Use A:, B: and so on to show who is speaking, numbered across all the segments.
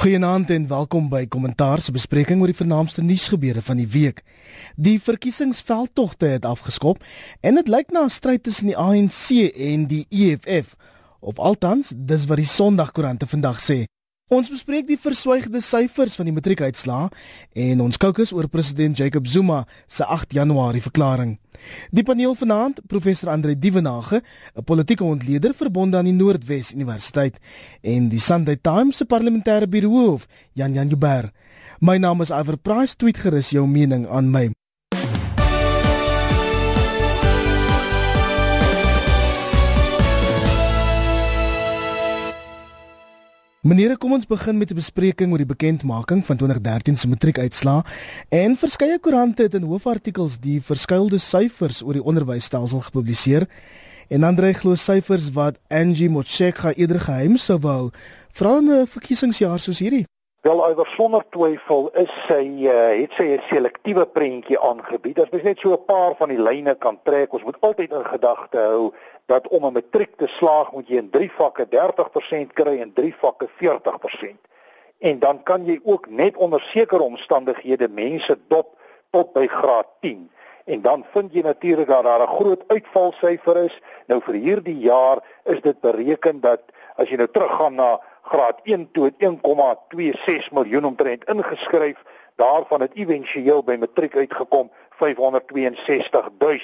A: Goeienaand en welkom by Kommentaar se bespreking oor die vernaamste nuusgebeure van die week. Die verkiesingsveldtogte het afgeskop en dit lyk na 'n stryd tussen die ANC en die EFF. Of althans, dis wat die Sondagkoerante vandag sê. Ons bespreek die verswygde syfers van die matriekuitslae en ons kookus oor president Jacob Zuma se 8 Januarie verklaring. Die paneel vanaand, professor Andre Dievenage, 'n politieke ontleder verbonde aan die Noordwes Universiteit en die Sunday Times se parlementêre biroof, Jan Jan Jubber. My naam is Iver Price, tweet gerus jou mening aan my. Meneer, kom ons begin met 'n bespreking oor die bekendmaking van 2013 se matriekuitslae. En verskeie koerante het in hoofartikels die verskuilde syfers oor die onderwysstelsel gepubliseer. En Andre glo syfers wat Angie Motshekga eerder geheim sou wou, veral in 'n verkiesingsjaar soos hierdie.
B: Wel oor sonder twyfel is sy uh, het sy 'n selektiewe prentjie aangebied. As mens net so 'n paar van die lyne kan trek, ons moet altyd in gedagte hou dat om 'n matriek te slaag moet jy in 3 vakke 30% kry en 3 vakke 40%. En dan kan jy ook net onder sekere omstandighede mense dop tot by graad 10. En dan vind jy natuurlik dat daar 'n groot uitvalsyfer is. Nou vir hierdie jaar is dit bereken dat as jy nou teruggaan na graad 1 toe het 1,26 miljoen omtrent ingeskryf, daarvan het éventueel by matriek uitgekom 562 000.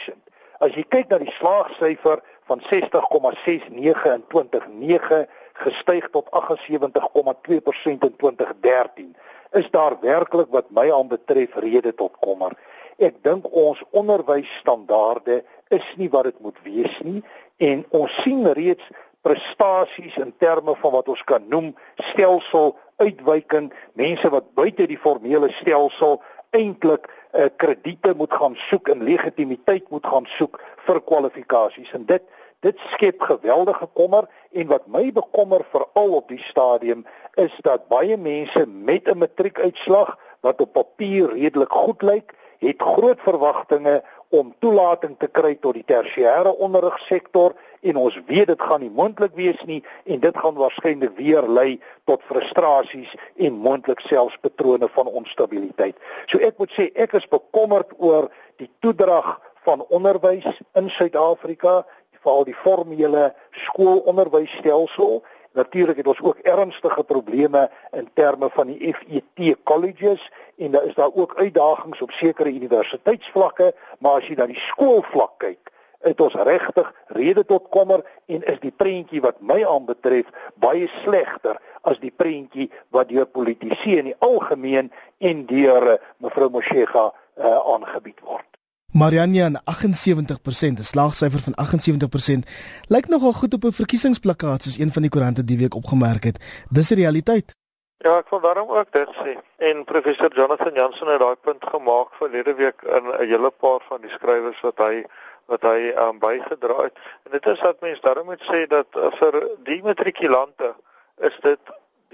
B: As jy kyk na die slaagsyfer van 60,69 in 2009 gestyg tot 78,2% in 2013 is daar werklik wat my aanbetref rede tot kommer. Ek dink ons onderwysstandaarde is nie wat dit moet wees nie en ons sien reeds prestasies in terme van wat ons kan noem stelsel uitwyking, mense wat buite die formele stelsel eintlik uh, krediete moet gaan soek en legitimiteit moet gaan soek vir kwalifikasies. En dit dit skep geweldige kommer en wat my bekommer veral op die stadium is dat baie mense met 'n matriekuitslag wat op papier redelik goed lyk, het groot verwagtinge om toelating te kry tot die tersiêre onderrigsektor en ons weet dit gaan nie moontlik wees nie en dit gaan waarskynlik weer lei tot frustrasies en moontlik selfs patrone van onstabiliteit. So ek moet sê ek is bekommerd oor die toedrag van onderwys in Suid-Afrika veral die formele skoolonderwysstelsel. Natuurlik het ons ook ernstige probleme in terme van die FET colleges en daar is daar ook uitdagings op sekere universiteitsvlakke, maar as jy na die skoolvlak kyk, het ons regtig rede tot kommer en is die prentjie wat my aanbetref baie slegter as die prentjie wat deur politici in die algemeen en deur eh, mevrou Moshega uh, aangebied word.
A: Marianne aan 78%, 'n slaagsyfer van 78%, lyk nogal goed op 'n verkiesingsplakkaat soos een van die koerante die week opgemerk het. Dis 'n realiteit.
C: Ja, ek wil daarom ook dit sê. En professor Jonathan Jansen het daai punt gemaak verlede week in 'n hele paar van die skrywers wat hy wat hy um, bygedra het. En dit is dat mense daarom moet sê dat uh, vir die matrikulante is dit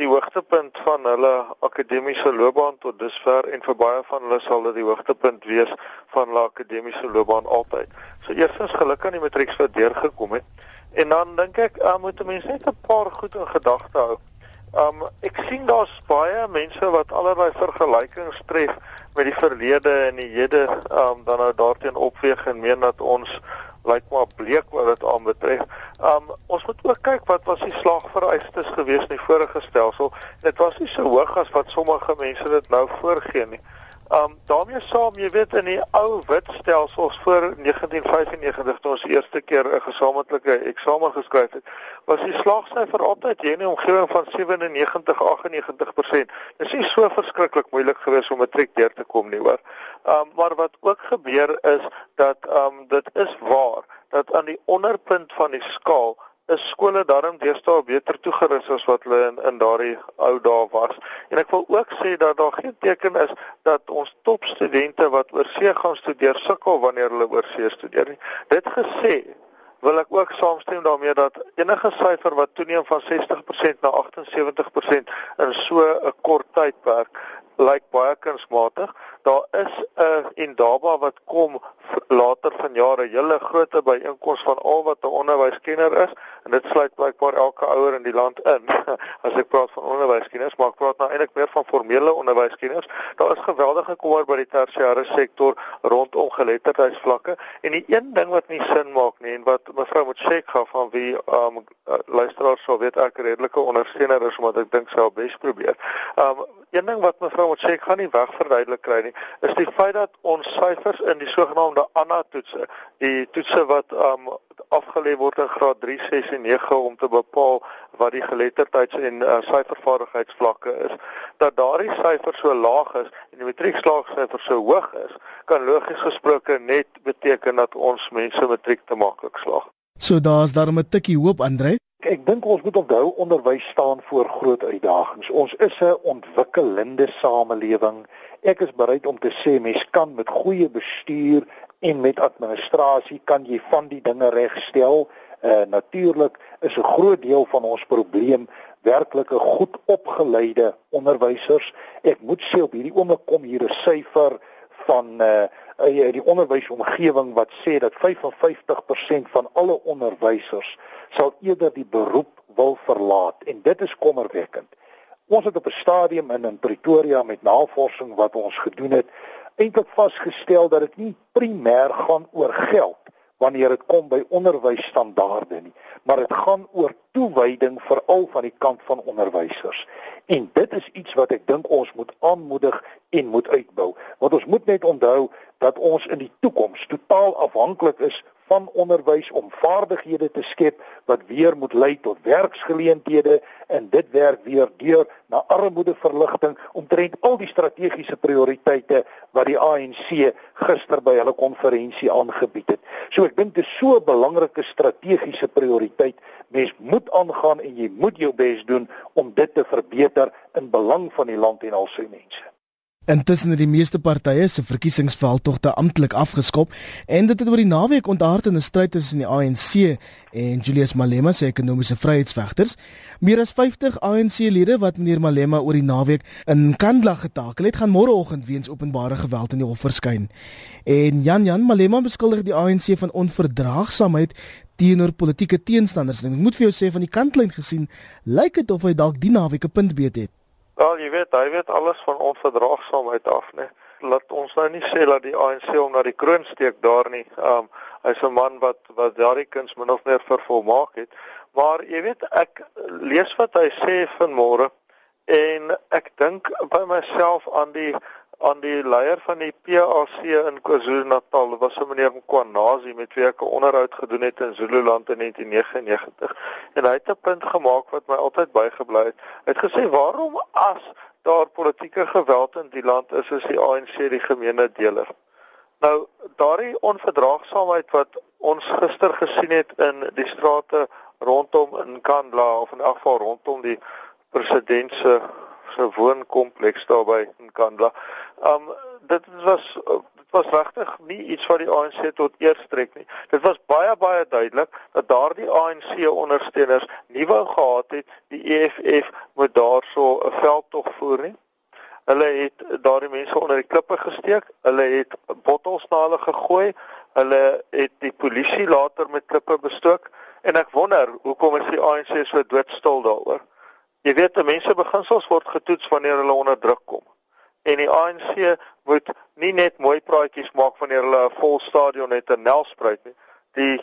C: die hoogtepunt van hulle akademiese loopbaan tot dusver en vir baie van hulle sal dit die hoogtepunt wees van hulle akademiese loopbaan altyd. So eerstens geluk aan die matrieks wat deurgekom het. En dan dink ek, uh, moet mense net 'n paar goed in gedagte hou. Um ek sien daar's baie mense wat allerlei vergelykings tref met die verlede en die hede um dan nou daarteen opweeg en meen dat ons lyk maar bleek wat dit aanbetref. Um ons moet ook kyk wat was die slagvereistes gewees in die vorige stelsel. Dit was nie so hoog as wat sommige mense dit nou voorgee nie. Um daarmee saam, jy weet in die ou wit stelsels voor 1995 toe ons eerste keer 'n gesamentlike eksamen geskryf het, was die slaagsyfer altyd hier in die omgewing van 97-98%. Dit is so verskriklik moeilik geweest om matriek deur te kom nie, hoor. Um maar wat ook gebeur is dat um dit is waar dat aan die onderpunt van die skaal is skole daarom deesdae beter toegerus as wat hulle in in daardie ou dae was. En ek wil ook sê dat daar geen teken is dat ons topstudente wat oorsee gaan studeer sukkel wanneer hulle oorsee studeer nie. Dit gesê, wil ek ook saamstem daarmee dat enige syfer wat toeneem van 60% na 78% in so 'n kort tydperk lyk baie kunsmatig. Daar is 'n en Daba wat kom later vanjaar 'n hele groot byeenkoms van al wat 'n onderwyskenner is en dit sluit blykbaar elke ouer in die land in. As ek praat van onderwyskenners, maar ek praat nou eintlik meer van formele onderwyskenners. Daar is geweldige kommer by die tersiêre sektor rondom geletterdheidsvlakke en die een ding wat nie sin maak nie en wat mevrou Motshek gaan van wie um luisteraars sal weet ek redelike ondersteuner is omdat ek dink sy al bes probeer. Um Een ding wat mevrou moet sê, ek gaan nie wegverduidelik kry nie, is die feit dat ons syfers in die sogenaamde ANA toetse, die toetse wat um afgelê word in graad 3, 6 en 9 om te bepaal wat die geletterdheids- en uh, syfervaardigheidsvlakke is, dat daardie syfer so laag is en die matriekslaagsyfer so hoog is, kan logies gesproke net beteken dat ons mense matriek te maklik slaag.
A: So daar's daarom 'n tikkie hoop, Andre.
B: Ek dink ons moet onthou onderwys staan voor groot uitdagings. Ons is 'n ontwikkelende samelewing. Ek is bereid om te sê mens kan met goeie bestuur en met administrasie kan jy van die dinge regstel. Uh natuurlik is 'n groot deel van ons probleem werklike goed opgeleide onderwysers. Ek moet sê op hierdie oomblik kom hier 'n syfer van uh die onderwysomgewing wat sê dat 55% van alle onderwysers sal eerder die beroep wil verlaat en dit is kommerwekkend. Ons het op 'n stadium in in Pretoria met navorsing wat ons gedoen het eintlik vasgestel dat dit nie primêr gaan oor geld wanneer dit kom by onderwysstandaarde nie, maar dit gaan oor toewyding veral van die kant van onderwysers. En dit is iets wat ek dink ons moet aanmoedig en moet uitbou. Want ons moet net onthou dat ons in die toekoms totaal afhanklik is van onderwys om vaardighede te skep wat weer moet lei tot werksgeleenthede en dit werk weer deur na armoedeverligting omtrent al die strategiese prioriteite wat die ANC gister by hulle konferensie aangebied het. So ek dink dit is so 'n belangrike strategiese prioriteit. Mens moet aangaan en jy moet jou bes doen om dit te verbeter in belang van die land en al sy mense.
A: Intussen het die meeste partye se verkiesingsveldtogte amptelik afgeskop en dit het oor die naweek ontaard in 'n stryd tussen die ANC en Julius Malema se ekonomiese vryheidsvegters. Meer as 50 ANC-lede wat meneer Malema oor die naweek in Kandla getakel het, gaan môreoggend weens openbare geweld in die hof verskyn. En Jan Jan Malema beskuldig die ANC van onverdraagsaamheid teenoor politieke teenstanders. En ek moet vir jou sê van die kantlyn gesien, lyk dit of hy dalk die naweek 'n punt beet het.
C: Wel, jy weet, hy weet alles van onverdraagsaamheid af, né? Laat ons nou nie sê dat die ANC hom na die kroon steek daar nie. Um hy's 'n man wat wat daardie kuns min of meer vervolmaak het. Maar jy weet, ek lees wat hy sê vanmôre en ek dink by myself aan die aan die leier van die PAC in KwaZulu-Natal, was 'n meneer Mkwanazi met wie ek 'n onderhoud gedoen het in Zululand in 1999. En hy het 'n punt gemaak wat my altyd bygebly het. Hy het gesê waarom as daar politieke geweld in die land is, is die ANC die gemeene deler. Nou, daardie onverdraagsaamheid wat ons gister gesien het in die strate rondom in Kandla of in elk geval rondom die president se se woonkompleks daarby in Kandla. Um dit was dit was regtig nie iets wat die ANC tot eer strek nie. Dit was baie baie duidelik dat daardie ANC ondersteuners nie wou gehad het die EFF moet daarso 'n veldtog voer nie. Hulle het daardie mense onder die klippe gesteek. Hulle het bottels na hulle gegooi. Hulle het die polisie later met klippe bestook en ek wonder hoekom is die ANC so doodstil daaroor? Jy weet, mense beginsels word getoets wanneer hulle onder druk kom. En die ANC moet nie net mooi praatjies maak wanneer hulle 'n vol stadion het en nelspruit nie. Die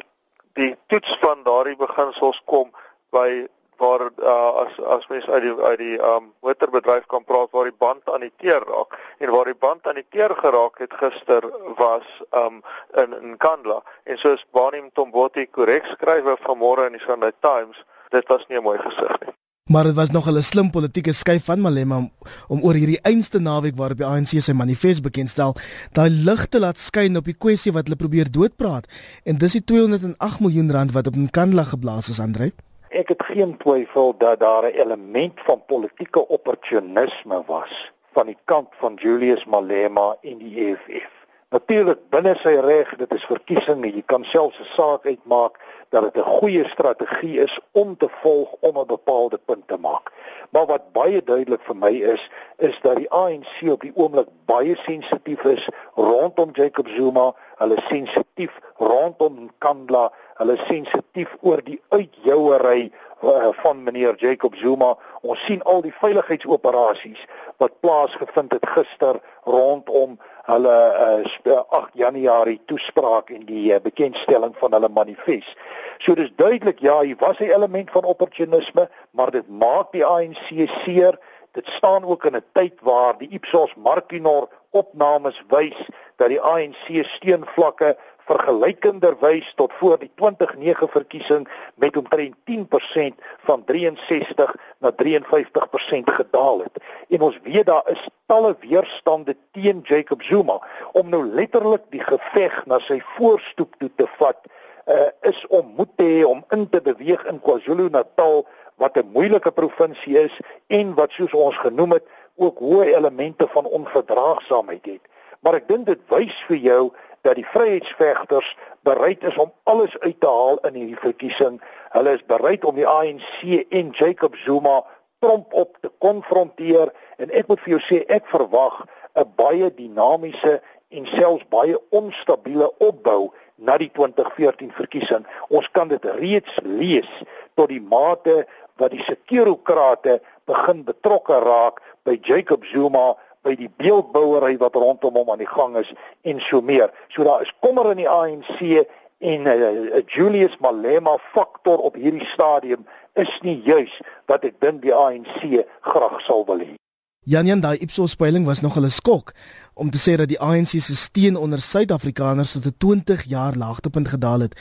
C: die toets van daardie beginsels kom by waar uh, as as mens uit die uit die um motorbedryf kan praat waar die band aan die teer raak en waar die band aan die teer geraak het gister was um in in Kandla en soos Banim Tomboti korrek skrywe vanmôre in die Sunday Times dit was nie 'n mooi gesig nie
A: Maar dit was nog 'n slim politieke skuif van Malema om, om oor hierdie einste naweek waarop die ANC sy manifest bekendstel, daai lig te laat skyn op die kwessie wat hulle probeer doodpraat. En dis die 208 miljoen rand wat op Nkandla geblaas is, Andre.
B: Ek het geen twyfel dat daar 'n element van politieke opportunisme was van die kant van Julius Malema en die EFF. Natuurlik binne sy reg, dit is verkiesing jy kan selfs 'n saak uitmaak dat dit 'n goeie strategie is om te volg om 'n bepaalde punt te maak. Maar wat baie duidelik vir my is, is dat die ANC op die oomblik baie sensitief is rondom Jacob Zuma, hulle sensitief rondom Kandla, hulle sensitief oor die uitjouery uh, van meneer Jacob Zuma. Ons sien al die veiligheidsoperasies wat plaasgevind het gister rondom hulle uh, 8 Januarie toespraak en die uh, bekendstelling van hulle manifest. So dis duidelik ja, hier was 'n element van opportunisme, maar dit maak die ANC seer. Dit staan ook in 'n tyd waar die Ipsos Markinor opnames wys dat die ANC steunvlakke vergelykenderwys tot voor die 2009 verkiesing met omtrent 10% van 63 na 53% gedaal het. En ons weet daar is talle weerstande teen Jacob Zuma om nou letterlik die geveg na sy voorstoep toe te vat uh, is om moed te hê om in te beweeg in KwaZulu-Natal wat 'n moeilike provinsie is en wat soos ons genoem het ook hoë elemente van onverdraagsaamheid het. Maar ek dink dit wys vir jou dat die vryheidsvegters bereid is om alles uit te haal in hierdie verkiesing. Hulle is bereid om die ANC en Jacob Zuma tromp op te konfronteer en ek moet vir jou sê ek verwag 'n baie dinamiese en selfs baie onstabiele opbou na die 2014 verkiesing. Ons kan dit reeds lees tot die mate wat die sekurokrate begin betrokke raak by Jacob Zuma by die beeldbouery wat rondom hom aan die gang is en so meer. So daar is kommer in die ANC en 'n uh, eh, uh, Julius Malema faktor op hierdie stadium is nie juis wat ek dink die ANC graag sal wil hê.
A: Janjan daai Ipsos peiling was nog 'n skok om te sê dat die ANC se steun onder Suid-Afrikaners tot 'n 20 jaar laagtepunt gedaal het.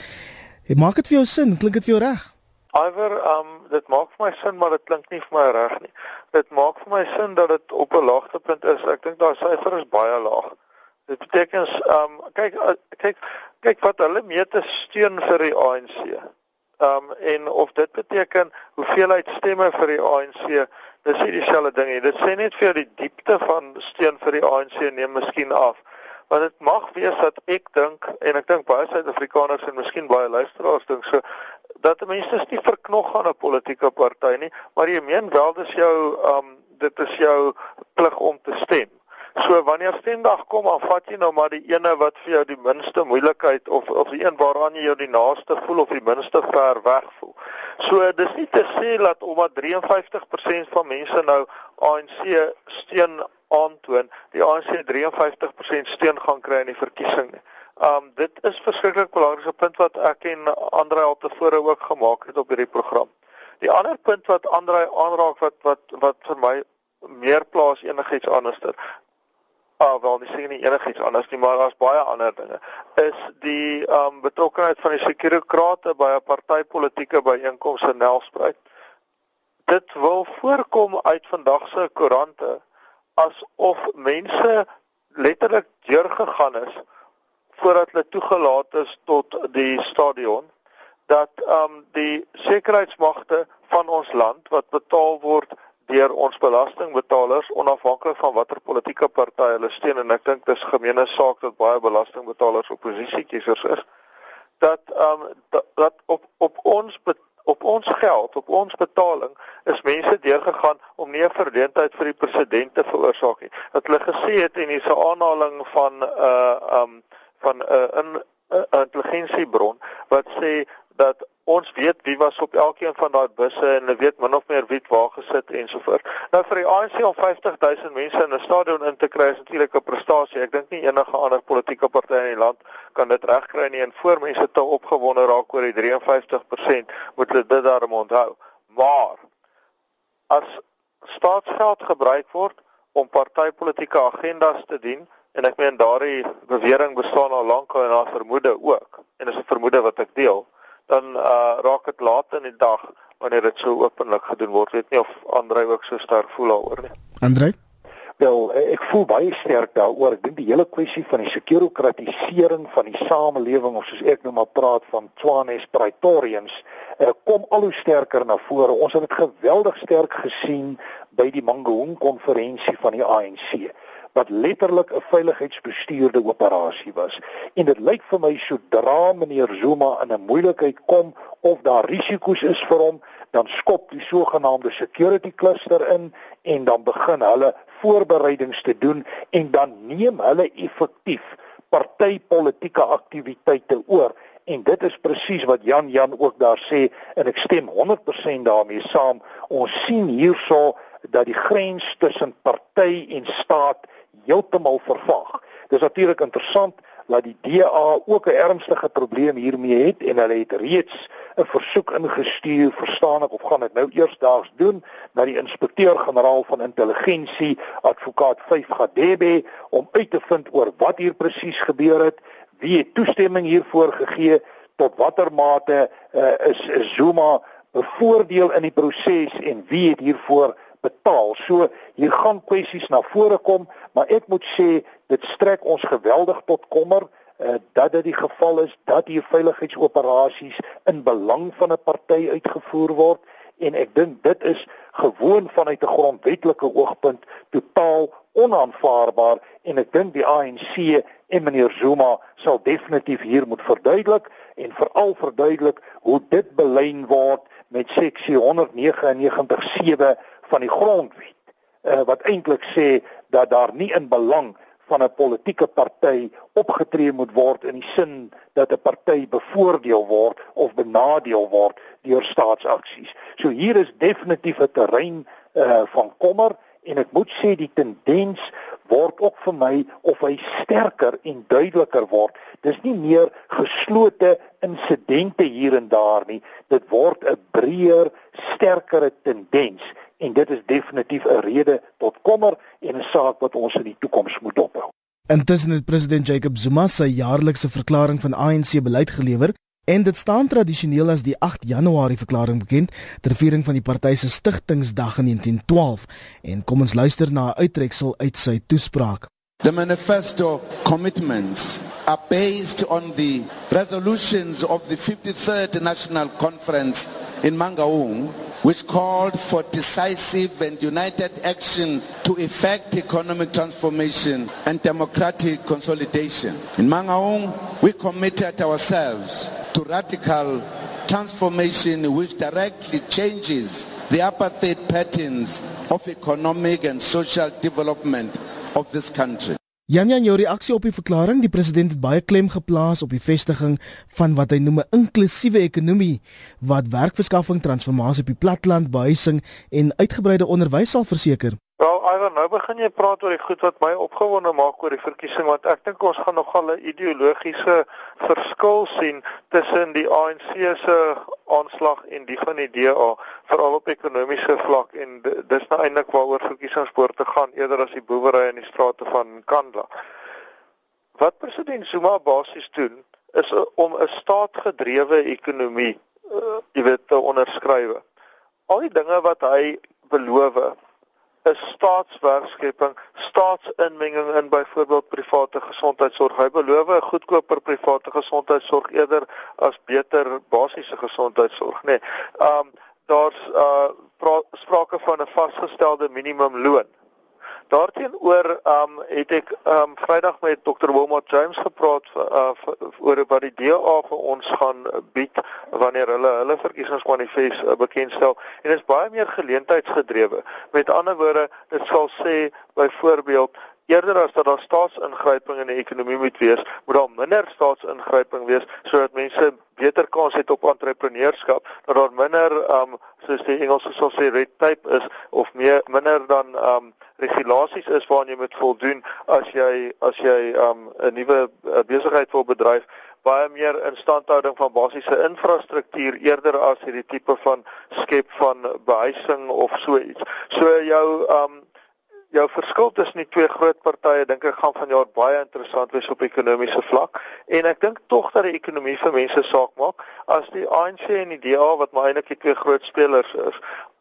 A: Het maak dit vir jou sin? Klink dit vir jou reg?
C: Iwer, um dit maak vir my sin, maar dit klink nie vir my reg nie. Dit maak vir my sin dat dit op 'n laagtepunt is. Ek dink daai syfer is baie laag. Dit beteken um kyk uh, kyk kyk wat hulle meet is steun vir die ANC. Um en of dit beteken hoeveelheid stemme vir die ANC, dis nie dieselfde ding nie. Dit sê net vir die diepte van steun vir die ANC neem miskien af. Want dit mag wees dat ek dink en ek dink baie Suid-Afrikaners en miskien baie luisteraars dink so dat mense nie verknog aan 'n politieke party nie, maar jy meen wel dis jou um dit is jou plig om te stem. So wanneer stemdag kom, dan vat jy nou maar die ene wat vir jou die minste moeilikheid of of die een waaraan jy jou die naaste voel of die minste ver weg voel. So dis nie te sê dat omdat 53% van mense nou ANC steun aantoon, die ANC 53% steun gaan kry in die verkiesing nie. Um dit is verskriklik belangrike punt wat ek en Andre al tevore ook gemaak het op hierdie program. Die ander punt wat Andre aanraak wat wat wat vir my meer plaas enigiets anderster. Ah wel, dis nie enigiets anders nie, maar daar's baie ander dinge. Is die um betrokkeheid van die sekurokrate by 'n partytetiese byeenkoms in Nelspruit. Dit wil voorkom uit vandag se koerante asof mense letterlik deur gegaan is voordat hulle toegelaat is tot die stadion dat ehm um, die sekuriteitsmagte van ons land wat betaal word deur ons belastingbetalers onafhanklik van watter politieke party hulle steun en ek dink dis gemeene saak dat baie belastingbetalers oppositiekiesers is dat ehm um, dat, dat op op ons op ons geld, op ons betaling is mense deurgegaan om nie 'n verleentheid vir die president te veroorsaak nie. Dat hulle gesê het en hier's 'n aanhaling van 'n uh, um van 'n uh, 'n uh, intelligensiebron wat sê dat ons weet wie was op elkeen van daai busse en hulle weet min of meer wie waar gesit ensovoorts. Nou vir die ANC om 50000 mense in 'n stadion in te kry is natuurlik 'n prestasie. Ek dink nie enige ander politieke party in die land kan dit regkry nie en voor mense te opgewonde raak oor die 53% moet hulle dit daarom onthou. Maar as staatsgeld gebruik word om partytetiese agendas te dien, En ek meen daardie bewering bestaan al lank en daar vermoede ook. En dis 'n vermoede wat ek deel. Dan uh raak dit laat in die dag wanneer dit so openlik gedoen word. Weet nie of Andrei ook so sterk voel daaroor nie.
A: Andrei?
B: Wel, ek voel baie sterk daaroor. Ek dink die hele kwessie van die sekurokratisering van die samelewing of soos ek nou maar praat van Tshwanes Praetorians, uh, kom al hoe sterker na vore. Ons het dit geweldig sterk gesien by die Mangaung konferensie van die ANC wat letterlik 'n veiligheidsbestuurde operasie was. En dit lyk vir my sodra meneer Zuma in 'n moeilikheid kom of daar risiko's is vir hom, dan skop die sogenaamde security cluster in en dan begin hulle voorbereidings te doen en dan neem hulle effektief partytetiese aktiwiteite oor en dit is presies wat Jan Jan ook daar sê en ek stem 100% daarmee saam. Ons sien hierso dat die grens tussen party en staat heeltemal vervaag. Dis natuurlik interessant dat die DA ook 'n ernstige probleem hiermee het en hulle het reeds 'n versoek ingestuur, verstaan ek of gaan dit nou eersdaags doen na die inspekteur-generaal van intelligensie, advokaat 5 Gadebe om uit te vind oor wat hier presies gebeur het, wie het toestemming hiervoor gegee, tot watter mate uh, is, is Zuma bevoordeel in die proses en wie het hiervoor betaal. So hier gaan kwessies na vore kom, maar ek moet sê dit strek ons geweldig tot kommer uh, dat dit die geval is dat hier veiligheidsoperasies in belang van 'n party uitgevoer word en ek dink dit is gewoon vanuit 'n grondwetlike oogpunt totaal onaanvaarbaar en ek dink die ANC en meneer Zuma sal definitief hier moet verduidelik en veral verduidelik hoe dit belyn word met seksie 199.7 van die grondwet uh, wat eintlik sê dat daar nie in belang van 'n politieke party opgetree moet word in die sin dat 'n party bevoordeel word of benadeel word deur staatsaksies. So hier is definitief 'n terrein uh, van kommer en ek moet sê die tendens word ook vir my of hy sterker en duideliker word. Dis nie meer geslote insidente hier en daar nie. Dit word 'n breër, sterker tendens en dit is definitief 'n rede tot kommer en 'n saak wat ons in die toekoms moet ophou.
A: Intussen het president Jacob Zuma sy jaarlikse verklaring van ANC beleid gelewer En dit staan tradisioneel as die 8 Januarie verklaring bekend ter viering van die party se stigtingsdag in 1912 en kom ons luister na 'n uittreksel uit sy toespraak.
D: The manifesto commitments are based on the resolutions of the 53rd National Conference in Mangaung which called for decisive and united action to effect economic transformation and democratic consolidation. In Mangaung, we committed ourselves to radical transformation which directly changes the apartheid patterns of economic and social development of this country.
A: Jan Jan jou reaksie op die verklaring, die president het baie klem geplaas op die vestiging van wat hy noem 'n inklusiewe ekonomie wat werkverskaffing, transformasie op die platteland, behuising en uitgebreide onderwys sal verseker.
C: Wel, Ivan, nou begin jy praat oor die goed wat my opgewonde maak oor die verkiesing want ek dink ons gaan nogal 'n ideologiese verskil sien tussen die ANC se aanslag en die van die DA, veral op ekonomiese vlak en dis nou eintlik waaroor verkiesingspoorte gaan eerder as die boewery in die strate van Kandla. Wat president Zuma basies doen is om 'n staatgedrewe ekonomie, uh, jy weet, te onderskryf. Al die dinge wat hy beloof is staatswerkskeping, staatsinmenging in byvoorbeeld private gesondheidsorg. Hy beloof 'n goedkoper private gesondheidsorg eerder as beter basiese gesondheidsorg, nê. Nee, um daar's uh sprake van 'n vasgestelde minimumloon. Daarteenoor um het ek um Vrydag met Dr. Wilmot James gepraat uh, oor wat die DA vir ons gaan bied wanneer hulle hulle verkiesingsmanifest uh, bekendstel en dit is baie meer geleentheidsgedrewe. Met ander woorde, dit sal sê byvoorbeeld eerder as dat daar staatsingryping in die ekonomie moet wees, moet daar minder staatsingryping wees sodat mense beter kans het op entrepreneurskap, dat daar minder um soos die Engelse sal sê red tape is of meer minder dan um regulasies is waaraan jy moet voldoen as jy as jy um 'n nuwe uh, besigheid wil bedryf baie meer instandhouding van basiese infrastruktuur eerder as hierdie tipe van skep van behuising of so iets. So jou um jou verskil tussen die twee groot partye dink ek gaan vanjaar baie interessant wees op ekonomiese vlak. En ek dink tog dat die ekonomie vir mense saak maak. As die ANC en die DA wat maar eintlik die twee groot spelers is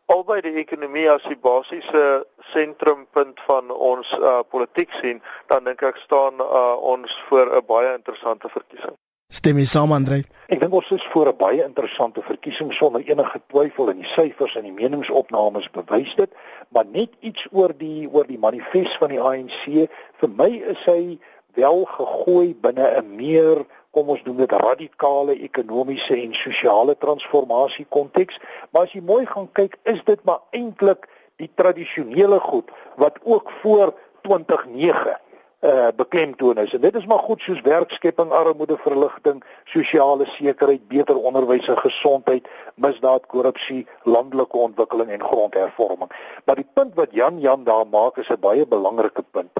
C: albei die ekonomie as die basiese sentrumpunt van ons uh, politiek sien dan dink ek staan uh, ons voor 'n baie interessante verkiesing
A: Stem jy saam Andre?
B: Ek dink ons is voor 'n baie interessante verkiesing sonder enige twyfel en die syfers en die meningsopnames bewys dit, maar net iets oor die oor die manifest van die ANC. Vir my is hy wel gegooi binne 'n meer kom ons noem dit radikale ekonomiese en sosiale transformasie konteks, maar as jy mooi gaan kyk, is dit maar eintlik die tradisionele goed wat ook voor 2009 uh beklemtoon is. En dit is maar goed soos werkskepping, armoede verligting, sosiale sekuriteit, beter onderwys en gesondheid, misdaad, korrupsie, landelike ontwikkeling en grondhervorming. Maar die punt wat Jan Jan daar maak is 'n baie belangrike punt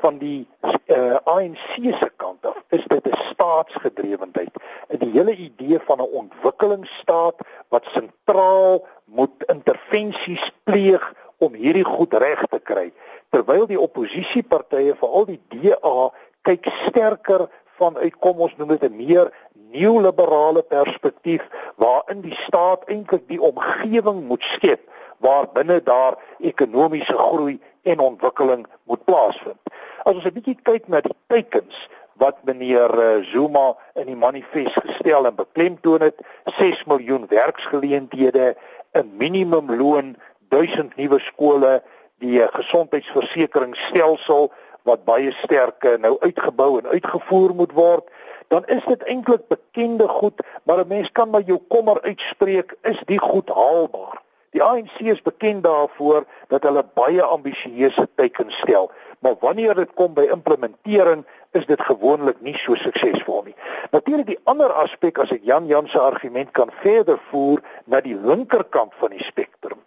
B: van die uh ANC se kant af is dit 'n staatsgedrewendheid. En die hele idee van 'n ontwikkelingsstaat wat sentraal moet intervensies pleeg om hierdie goed reg te kry terwyl die oppositiepartye veral die DA kyk sterker vanuit kom ons noem dit 'n meer neoliberale perspektief waarin die staat eintlik die omgewing moet skep waarbinne daar ekonomiese groei en ontwikkeling moet plaasvind. As ons 'n bietjie kyk na die teikens wat meneer eh, Zuma in die manifest gestel en beklemtoon het, 6 miljoen werksgeleenthede, 'n minimumloon, 1000 nuwe skole, die gesondheidsversekeringsstelsel wat baie sterk eh, nou uitgebou en uitgevoer moet word, dan is dit eintlik bekende goed, maar 'n mens kan maar jou kommer uitspreek, is die goed haalbaar? Die ANC is bekend daarvoor dat hulle baie ambisieuse teikens stel, maar wanneer dit kom by implementering, is dit gewoonlik nie so suksesvol nie. Natuurlik die ander aspek as ek Jan Jan se argument kan verder voer na die linkerkant van die spektrum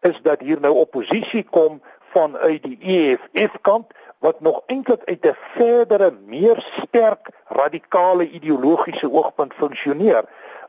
B: is dat hier nou oppositie kom vanuit die EFF kant wat nog eintlik uit 'n verdere meer sterk radikale ideologiese oogpunt funksioneer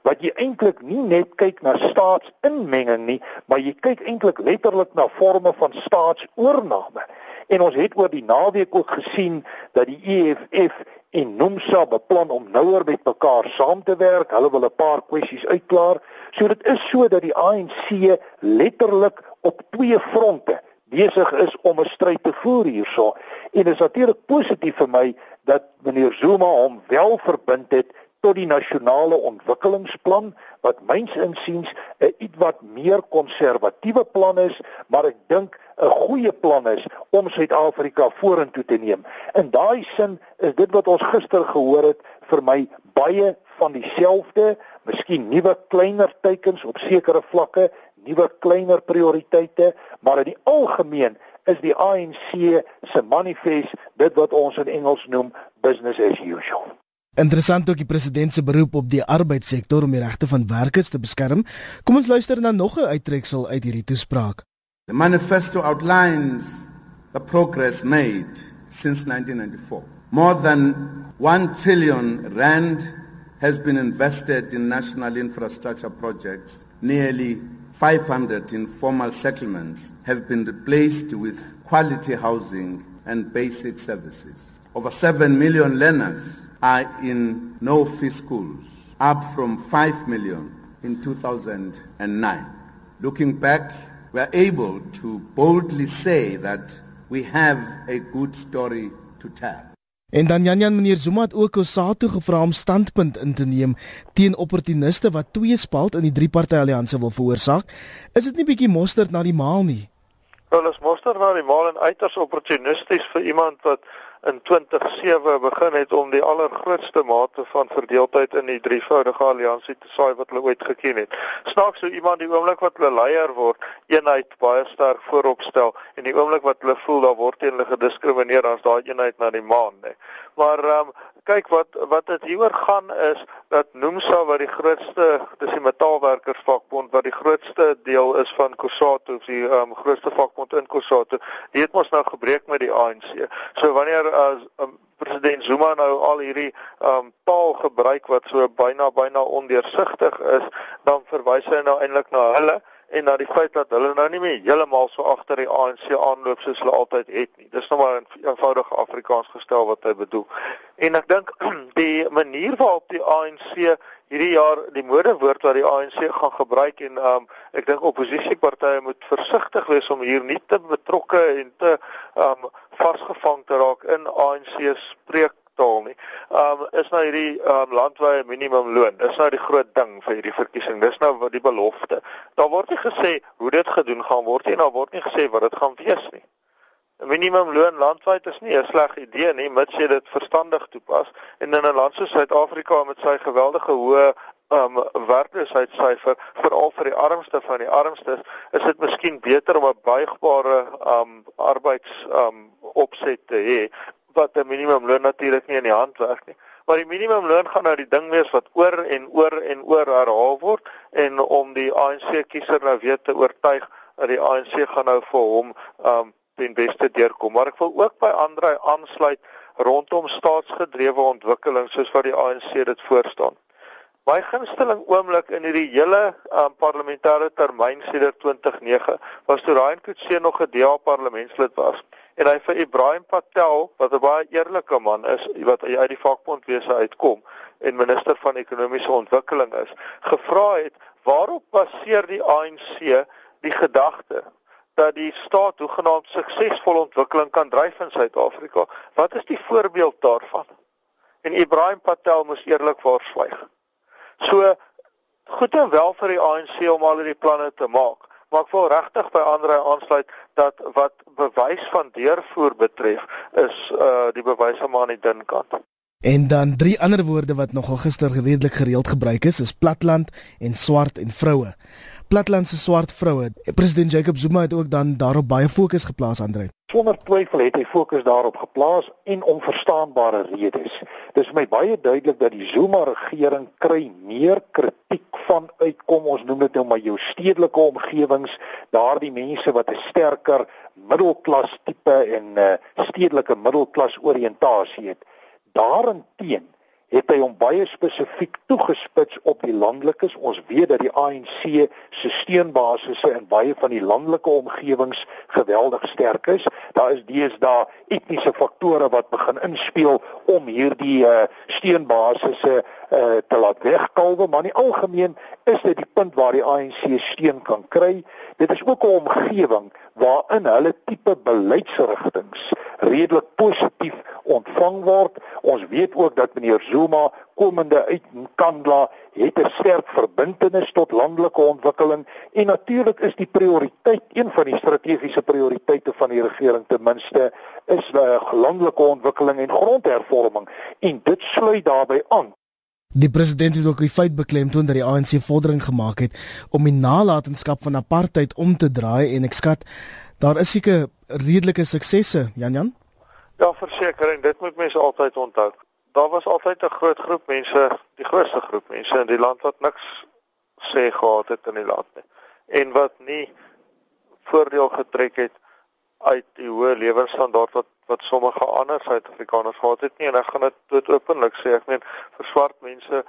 B: wat jy eintlik nie net kyk na staatsinmenging nie maar jy kyk eintlik letterlik na forme van staatsoorname en ons het oor die naweek ook gesien dat die EFF en Nomsa beplan om nouer met mekaar saam te werk. Hulle wil 'n paar kwessies uitklaar. So dit is so dat die ANC letterlik op twee fronte besig is om 'n stryd te voer hierso. En dit is natuurlik positief vir my dat meneer Zuma hom wel verbind het tot die nasionale ontwikkelingsplan wat myns insiens 'n ietwat meer konservatiewe plan is, maar ek dink 'n goeie plan is om Suid-Afrika vorentoe te neem. In daai sin is dit wat ons gister gehoor het vir my baie van dieselfde, miskien nuwe kleiner teikens op sekere vlakke, nuwe kleiner prioriteite, maar in die algemeen is die ANC se manifest dit wat ons in Engels noem business as usual.
A: Interessant ook die president se beroep op die arbeidssektor om die regte van werkers te beskerm. Kom ons luister na nog 'n uittreksel uit hierdie toespraak.
D: The manifesto outlines the progress made since 1994. More than 1 trillion rand has been invested in national infrastructure projects. Nearly 500 informal settlements have been replaced with quality housing and basic services. Over 7 million learners are in no-fee schools, up from 5 million in 2009. Looking back, we are able to boldly say that we have a good story to tell.
A: En dan Janjan meneer Zuma het ook Osatu gevra om standpunt in te neem teen opportuniste wat twee spalt in die drie party alliansie wil veroorsaak. Is dit nie bietjie mosterd na die maal nie?
C: Wel, is mosterd na die maal en uiters opportunisties vir iemand wat in 2007 begin het om die allergrootste mate van verdeeldheid in die drievoudige alliansie te saai wat hulle ooit geken het. Snaaks so iemand die oomblik wat hulle leier word, eenheid baie sterk voorop stel en die oomblik wat hulle voel daar word teen hulle gediskrimineer, dan's daai eenheid na die maan, nê. Maar ehm um, kyk wat wat dit hieroor gaan is dat Nomsa wat die grootste dis die metaalwerkersvakbond wat die grootste deel is van Kusatu die um, grootste vakbond in Kusatu die het mos nou gebreek met die ANC. So wanneer as um, president Zuma nou al hierdie um, taal gebruik wat so byna byna ondeursigtig is, dan verwys hy nou eintlik na hulle en na die feit dat hulle nou nie meer heeltemal so agter die ANC aanloop soos hulle altyd het nie. Dis nou maar 'n eenvoudige Afrikaans gestel wat hy bedoel. En ek dink die manier waarop die ANC hierdie jaar die modewoord wat die ANC gaan gebruik en um, ek dink oppositiepartye moet versigtig wees om hier nie te betrokke en te um, vasgevang te raak in ANC spreek betaal nie. Um is nou hierdie um landwyse minimumloon. Dis nou die groot ding vir hierdie verkiesing. Dis nou wat die belofte. Daar word nie gesê hoe dit gedoen gaan word nie en daar word nie gesê wat dit gaan wees nie. 'n Minimumloon landwyd is nie 'n sleg idee nie, mits jy dit verstandig toepas. En in 'n land soos Suid-Afrika met sy geweldige hoë um werkloosheidssyfer veral vir die armste van die armstes is dit miskien beter om 'n buigbare um arbeids um opset te hê wat 'n minimumloon natuurlik nie in die hand werk nie. Maar die minimumloon gaan nou die ding wees wat oor en oor en oor herhaal word en om die ANC kiezer nou weer te oortuig dat die ANC gaan nou vir hom um ten beste deurkom. Maar ek wil ook by Andre aansluit rondom staatsgedrewe ontwikkeling soos wat die ANC dit voorstaan. My gunsteling oomblik in hierdie hele um, parlementêre termyn sedert 2009 was toe Ryan Coetzee nog 'n DA parlementslid was en hy vir Ibrahim Patel wat 'n baie eerlike man is wat uit die vakbondwese uitkom en minister van ekonomiese ontwikkeling is gevra het waarop baseer die ANC die gedagte dat die staat hoegenaamd suksesvol ontwikkeling kan dryf in Suid-Afrika? Wat is die voorbeeld daarvan? En Ibrahim Patel moes eerlikwaar swyg So goed en wel vir die ANC om al hierdie planne te maak, maar ek wil regtig by ander aansluit dat wat bewys van deurvoer betref is uh die bewys aan die dun kant.
A: En dan drie ander woorde wat nogal gister redelik gereeld gebruik is, is platland en swart en vroue. Platlandse swart vroue. President Jacob Zuma het ook dan daarop baie fokus geplaas, Andre.
B: Sonder twyfel het hy fokus daarop geplaas en om verstaanbare redes. Dis vir my baie duidelik dat die Zuma regering kry meer kritiek van uitkom ons noem dit nou maar jou stedelike omgewings, daardie mense wat 'n sterker middelklas tipe en uh, stedelike middelklas oriëntasie het. Daarenteen het hy hom baie spesifiek toegespits op die landelikes. Ons weet dat die ANC se steunbasisse in baie van die landelike omgewings geweldig sterk is. Daar is deesdae etniese faktore wat begin inspel om hierdie uh, steunbasisse uh, te laat wegkalwe, maar in die algemeen is dit die punt waar die ANC steun kan kry. Dit is ook 'n omgewing waarin hulle tipe beleidsrigtinge redelik positief ontvang word. Ons weet ook dat meneer Zuma komende uit Nkandla het 'n sterk verbintenis tot landelike ontwikkeling en natuurlik is die prioriteit een van die strategiese prioriteite van die regering ten minste is uh, landelike ontwikkeling en grondhervorming en dit sluit daarbey aan.
A: Die president het ook die feit beklemtoon dat die ANC vordering gemaak het om die nalatenskap van apartheid om te draai en ek skat daar is seker redelike suksesse Jan Jan
C: Ja verseker en dit moet mense altyd onthou daar was altyd 'n groot groep mense die grootste groep mense in die land wat niks sê gehad het in die land nie. En wat nie voordeel getrek het uit die hoë lewensstandaard wat wat sommige ander Suid-Afrikaners gehad het nie. En ek gaan dit dood openlik sê ek meen vir swart mense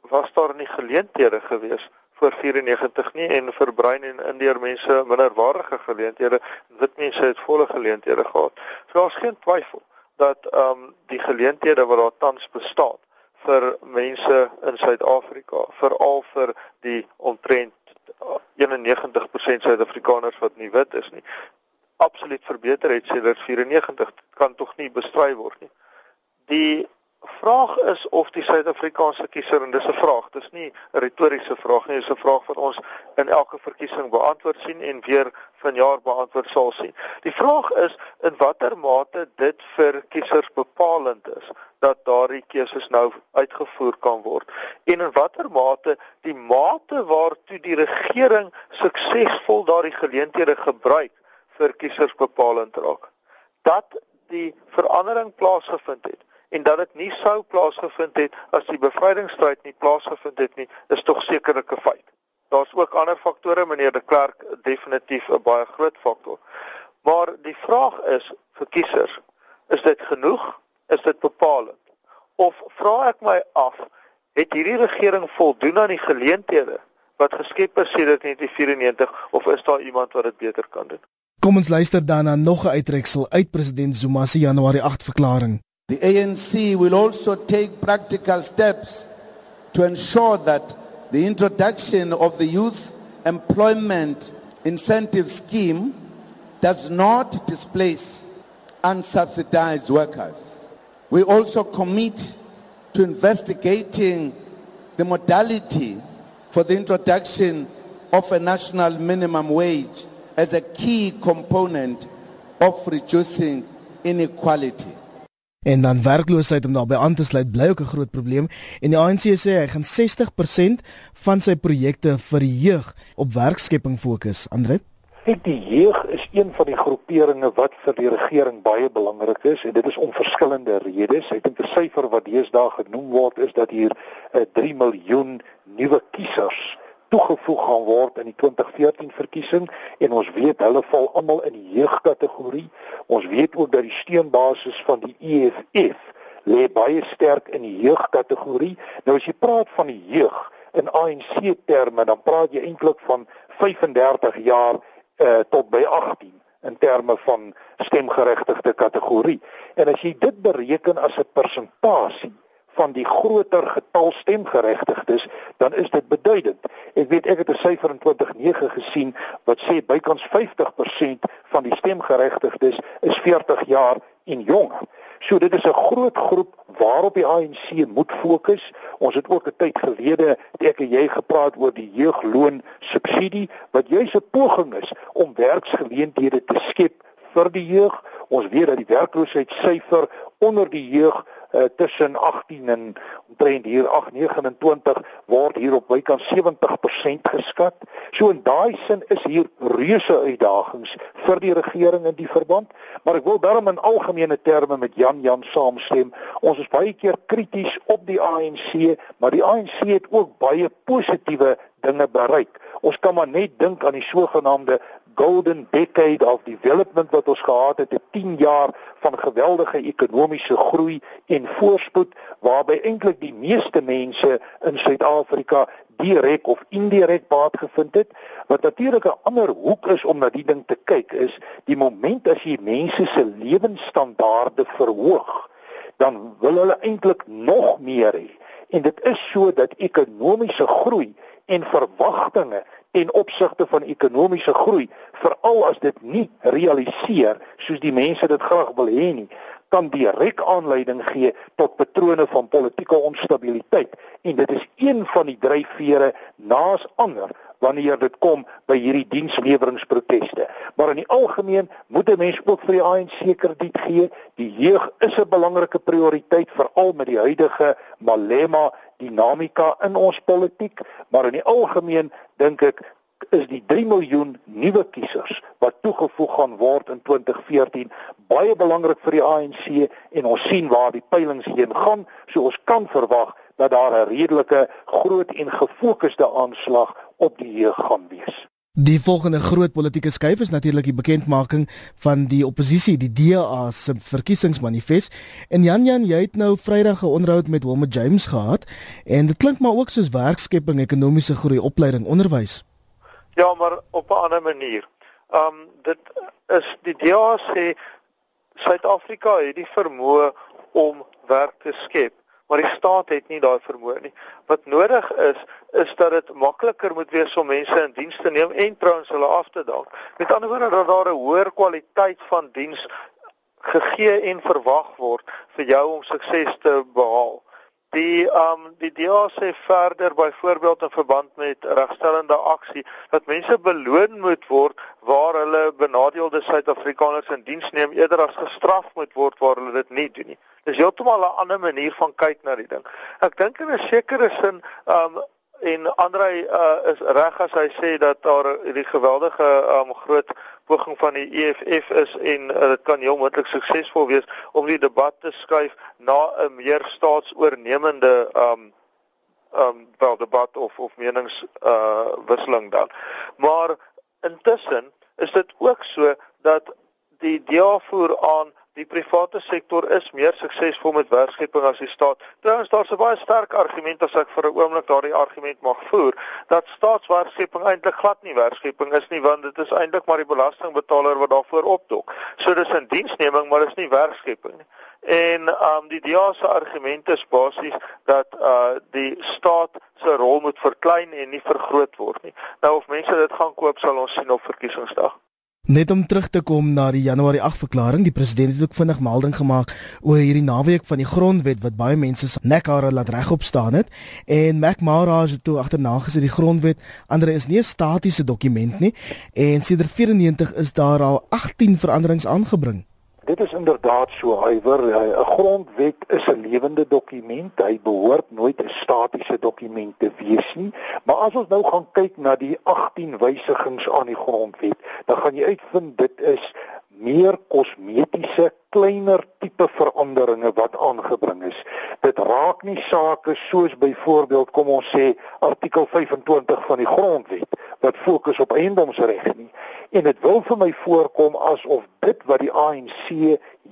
C: was daar nie geleenthede gewees voor 94 nie en vir bruin en indiër mense minderwaardige geleenthede. Wit mense het volle geleenthede gehad. So daar's geen twyfel dat ehm um, die geleenthede wat daar tans bestaan vir mense in Suid-Afrika veral vir die omtrent 91% Suid-Afrikaners wat nie wit is nie absoluut verbeter het sedert 94 kan tog nie bestry word nie. Die vraag is of die Suid-Afrikaanse kiezer en dis 'n vraag, dis nie 'n retoriese vraag nie, dis 'n vraag wat ons in elke verkiesing beantwoord sien en weer vanjaar beantwoord sal sien. Die vraag is in watter mate dit vir kiesers bepalend is dat daardie keuses nou uitgevoer kan word en in watter mate die mate waartoe die regering suksesvol daardie geleenthede gebruik vir kiesers bepalend raak. Dat die verandering plaasgevind het en dat dit nie sou plaasgevind het as die bevrydingsstryd nie plaasgevind het nie, is tog sekerlik 'n feit. Daar's ook ander faktore, meneer de Klerk, definitief 'n baie groot faktor. Maar die vraag is vir kiesers, is dit genoeg? Is dit bepalend? Of vra ek my af, het hierdie regering voldoen aan die geleenthede wat geskep is sedert 1994 of is daar iemand wat dit beter kan doen?
A: Kom ons luister dan na nog 'n uittreksel uit president Zuma se Januarie 8 verklaring.
D: The ANC will also take practical steps to ensure that the introduction of the youth employment incentive scheme does not displace unsubsidized workers. We also commit to investigating the modality for the introduction of a national minimum wage as a key component of reducing inequality.
A: En dan werkloosheid om daarbey aan te sluit bly ook 'n groot probleem en die ANC sê hy gaan 60% van sy projekte vir die jeug op werkskepping fokus. Andre
B: Ek die jeug is een van die groeperinge wat vir die regering baie belangrik is en dit is om verskillende redes. Ek dink 'n syfer wat deesdae genoem word is dat hier uh, 3 miljoen nuwe kiesers toegevoeg gaan word in die 2014 verkiesing en ons weet hulle val almal in die jeugkategorie. Ons weet ook dat die steunbasis van die EFF lê baie sterk in die jeugkategorie. Nou as jy praat van die jeug in ANC terme, dan praat jy eintlik van 35 jaar uh, tot by 18 in terme van stemgeregtigde kategorie. En as jy dit bereken as 'n persentasie van die groter getal stemgeregtigdes, dan is dit beduidend. Ek weet ek het 'n syfer in 2009 gesien wat sê bykans 50% van die stemgeregtigdes is 40 jaar en jonger. So dit is 'n groot groep waarop die ANC moet fokus. Ons het ook 'n tyd gelede ek en jy gepraat oor die jeugloon subsidie wat juis 'n poging is om werksgeleenthede te skep vir die jeug. Ons weet dat die werkloosheidssyfer onder die jeug uh, tussen 18 en omtrent hier 829 word hier op bykans 70% geskat. So in daai sin is hier reuse uitdagings vir die regering in die verband, maar ek wil daarom in algemene terme met Jan Jan saamstem. Ons is baie keer krities op die ANC, maar die ANC het ook baie positiewe dinge bereik. Ons kan maar net dink aan die sogenaamde golden decade of development wat ons gehad het, 'n 10 jaar van geweldige ekonomiese groei en voorspoed waarby eintlik die meeste mense in Suid-Afrika direk of indirek baat gevind het. Wat natuurlik 'n ander hoek is om na die ding te kyk is die moment as jy mense se lewensstandaarde verhoog, dan wil hulle eintlik nog meer hê. En dit is so dat ekonomiese groei en verwagtinge en opsigte van ekonomiese groei, veral as dit nie realiseer soos die mense dit graag wil hê nie, kan direk aanleiding gee tot patrone van politieke onstabiliteit. En dit is een van die dryfvere naas ander wanneer dit kom by hierdie diensleweringproteste. Maar in die algemeen moet 'n mens ook vir die ANC krediet gee. Die jeug is 'n belangrike prioriteit veral met die huidige Malema dinamika in ons politiek, maar in die algemeen dink ek is die 3 miljoen nuwe kiesers wat toegevoeg gaan word in 2014 baie belangrik vir die ANC en ons sien waar die peilings heen gaan, so ons kan verwag dat daar 'n redelike groot en gefokusde aanslag op die jeug gaan wees.
A: Die volgende groot politieke skuif is natuurlik die bekendmaking van die oppositie, die DA se verkiesingsmanifest. En Jan Jan, jy het nou Vrydag 'n onderhoud met Wilma James gehad en dit klink maar ook soos werkskepping, ekonomiese groei, opleiding, onderwys.
C: Ja, maar op 'n ander manier. Um dit is die DA sê Suid-Afrika het die vermoë om werk te skep maar die staat het nie daai vermoë nie. Wat nodig is, is dat dit makliker moet wees om mense in diens te neem en trouens hulle af te dank. Met ander woorde dat daar 'n hoër kwaliteit van diens gegee en verwag word vir jou om sukses te behaal. Die um die DA sê verder byvoorbeeld in verband met regstellende aksie dat mense beloon moet word waar hulle benadeelde Suid-Afrikaners in diens neem eerder as gestraf moet word waar hulle dit nie doen nie. Dis heeltemal 'n ander manier van kyk na die ding. Ek dink in 'n sekere sin um en Andre uh, is reg as hy sê dat daar die geweldige um groot poging van die EFF is en uh, dit kan heel moontlik suksesvol wees om die debat te skuif na 'n meer staatsoornemende um um wel debat of of menings uh wisseling dan. Maar intussen is dit ook so dat die DA voer aan die private sektor is meer suksesvol met werkskepping as die staat. Trouwens daar's 'n baie sterk argument as ek vir 'n oomblik daardie argument mag voer dat staatswerkskepping eintlik glad nie werkskepping is nie want dit is eintlik maar die belastingbetaler wat daarvoor opdok. So dis 'n diensneming maar dis nie werkskepping nie. En um die DEA se argument is basies dat uh die staat se rol moet verklein en nie vergroot word nie. Nou of mense dit gaan koop sal ons sien op verkiesingsdag.
A: Net om terug te kom na die Januarie 8 verklaring, die president het ook vinnig melding gemaak oor hierdie naweek van die grondwet wat baie mense se nekhare laat regop staan het. En Mac Mara het toe agterna gesê die grondwet ander is nie 'n statiese dokument nie. En sedert 94 is daar al 18 veranderings aangebring.
B: Dit is inderdaad so hywer. 'n Grondwet is 'n lewende dokument. Hy behoort nooit 'n statiese dokument te wees nie. Maar as ons nou gaan kyk na die 18 wysigings aan die grondwet, dan gaan jy uitvind dit is meer kosmetiese kleiner tipe veranderinge wat aangebring is. Dit raak nie sake soos byvoorbeeld kom ons sê artikel 25 van die grondwet wat fokus op eiendomsreg nie. En dit wil vir my voorkom asof dit wat die ANC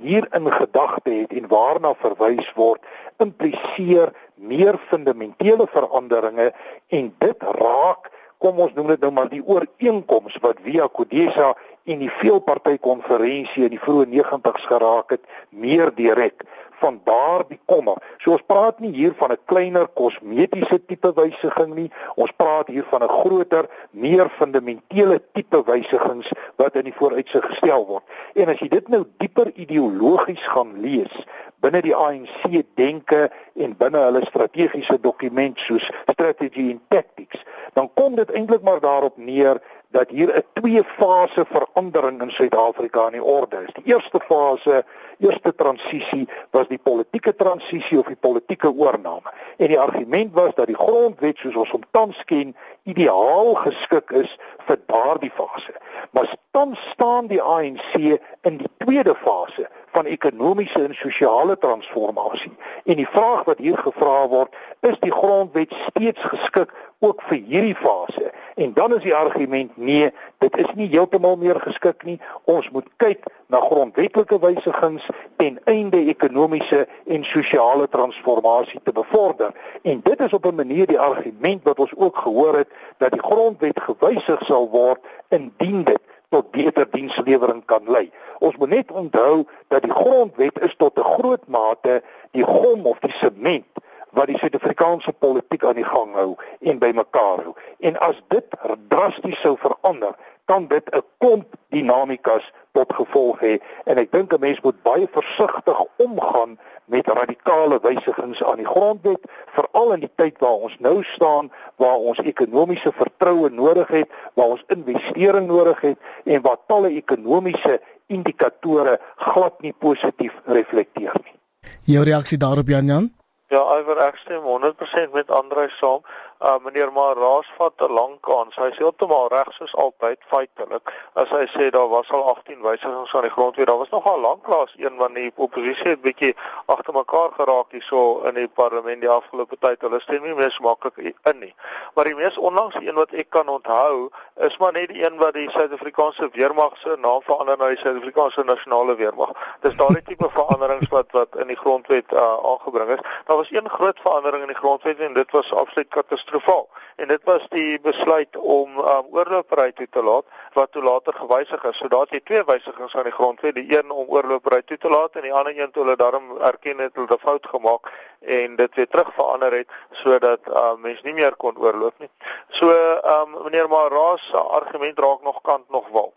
B: hier in gedagte het en waarna verwys word impliseer meer fundamentele veranderinge en dit raak kom ons noem dit nou maar die ooreenkoms wat via Kodesa en die veelpartytjie-konferensie in die vroeë 90's geraak het meer direk van daardie komme. So ons praat nie hier van 'n kleiner kosmetiese tipe wysiging nie. Ons praat hier van 'n groter, meer fundamentele tipe wysigings wat in die vooruitsig gestel word. En as jy dit nou dieper ideologies gaan lees binne die ANC denke en binne hulle strategiese dokument soos Strategy and Tactics, dan kom dit eintlik maar daarop neer dat hier 'n twee fase verandering in Suid-Afrika aan die orde is. Die eerste fase, eerste transisie was die politieke transisie of die politieke oorname. En die argument was dat die grondwet soos ons hom tans ken, ideaal geskik is vir daardie fase. Maar tans staan die ANC in die tweede fase van ekonomiese en sosiale transformasie. En die vraag wat hier gevra word, is die grondwet steeds geskik ook vir hierdie fase? En dan is die argument nee, dit is nie heeltemal meer geskik nie. Ons moet kyk na grondwetlike wysigings ten einde ekonomiese en sosiale transformasie te bevorder. En dit is op 'n manier die argument wat ons ook gehoor het dat die grondwet gewysig sal word indien dit tot beter dienslewering kan lei. Ons moet net onthou dat die grondwet is tot 'n groot mate die gom of die sement wat die Suid-Afrikaanse politiek aan die gang hou en bymekaar hou. En as dit drasties sou verander, kan dit 'n klomp dinamikas tot gevolg hê en ek dink 'n mens moet baie versigtig omgaan met radikale wysigings aan die grondwet veral in die tyd waar ons nou staan waar ons ekonomiese vertroue nodig het waar ons investering nodig het en waar talle ekonomiese indikatore glad nie positief reflekteer nie.
A: Jou reaksie daarop Jan Jan?
C: Ja, ek stem 100% met Andre saam uh, meneer maar raas vat 'n lang kans. Hy sê heeltemal reg soos altyd feitelik. As hy sê daar was al 18 wysigings aan die grondwet, daar was nogal lanklaas een want die oppositie het bietjie agter mekaar geraak hierso in die parlement die afgelope tyd. Hulle stem nie meer maklik in nie. Maar die mees onlangse een wat ek kan onthou, is maar net die een wat die Suid-Afrikaanse weermag se naam verander na die Suid-Afrikaanse nasionale weermag. Dis daardie tipe veranderings wat wat in die grondwet uh, aangebring is. Daar was een groot verandering in die grondwet en dit was absoluut katastrofies katastrofaal. En dit was die besluit om um, oorlopery toe te laat wat toe later gewysig is. So daar het jy twee wysigings aan die grondwet, die een om oorlopery toe te laat en die ander een toe hulle daarom erken het hulle 'n fout gemaak en dit weer terug verander het sodat uh, mense nie meer kon oorloop nie. So um, meneer Maraas se argument raak nog kant nog wal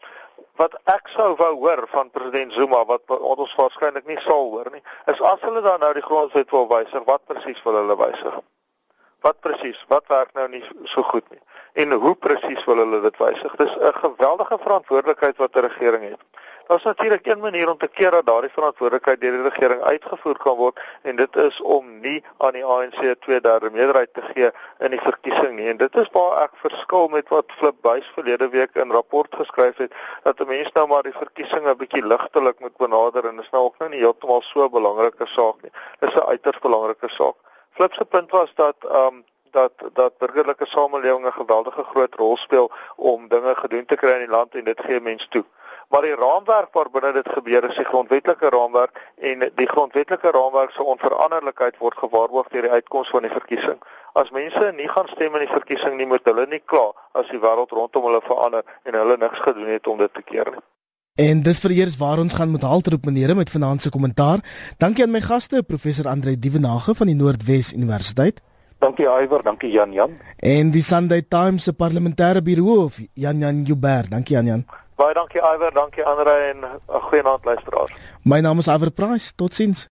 C: wat ek sou wou hoor van president Zuma wat, wat ons waarskynlik nie sal hoor nie is as hulle dan nou die grondwet wil wysig wat presies wil hulle wysig Wat presies? Wat werk nou nie so goed nie? En hoe presies wil hulle dit wysig? Dis 'n geweldige verantwoordelikheid wat 'n regering het. Daar's natuurlik een manier om te keer dat daardie verantwoordelikheid deur die regering uitgevoer kan word en dit is om nie aan die ANC 'n tweederde meerderheid te gee in die verkiesing nie. En dit is waar ek verskil met wat Flip Buys verlede week in rapport geskryf het dat 'n mens nou maar die verkiesing 'n bietjie ligtelik moet benader en dit is nou ook nou nie heeltemal so 'n belangrike saak nie. Dis 'n uiters belangrike saak. Flip se punt was dat ehm um, dat dat burgerlike samelewing 'n geweldige groot rol speel om dinge gedoen te kry in die land en dit gee mense toe. Maar die raamwerk waarbinne dit gebeur is die grondwetlike raamwerk en die grondwetlike raamwerk se onveranderlikheid word gewaarborg deur die uitkoms van die verkiesing. As mense nie gaan stem in die verkiesing nie, moet hulle nie kla as die wêreld rondom hulle verander en hulle niks gedoen het om dit te keer nie.
A: En dis vir eers waar ons gaan met haltroep menere met vanaand se kommentaar. Dankie aan my gaste, professor Andre Dievenage van die Noordwes Universiteit.
B: Dankie Iwer, dankie Jan Jan.
A: En die Sunday Times se parlementêre biroof, Jan Jan Joubert. Dankie Jan Jan.
C: Baie dankie Iwer, dankie Andre en 'n goeie aand luisteraars.
A: My naam is Iwer Price. Totsiens.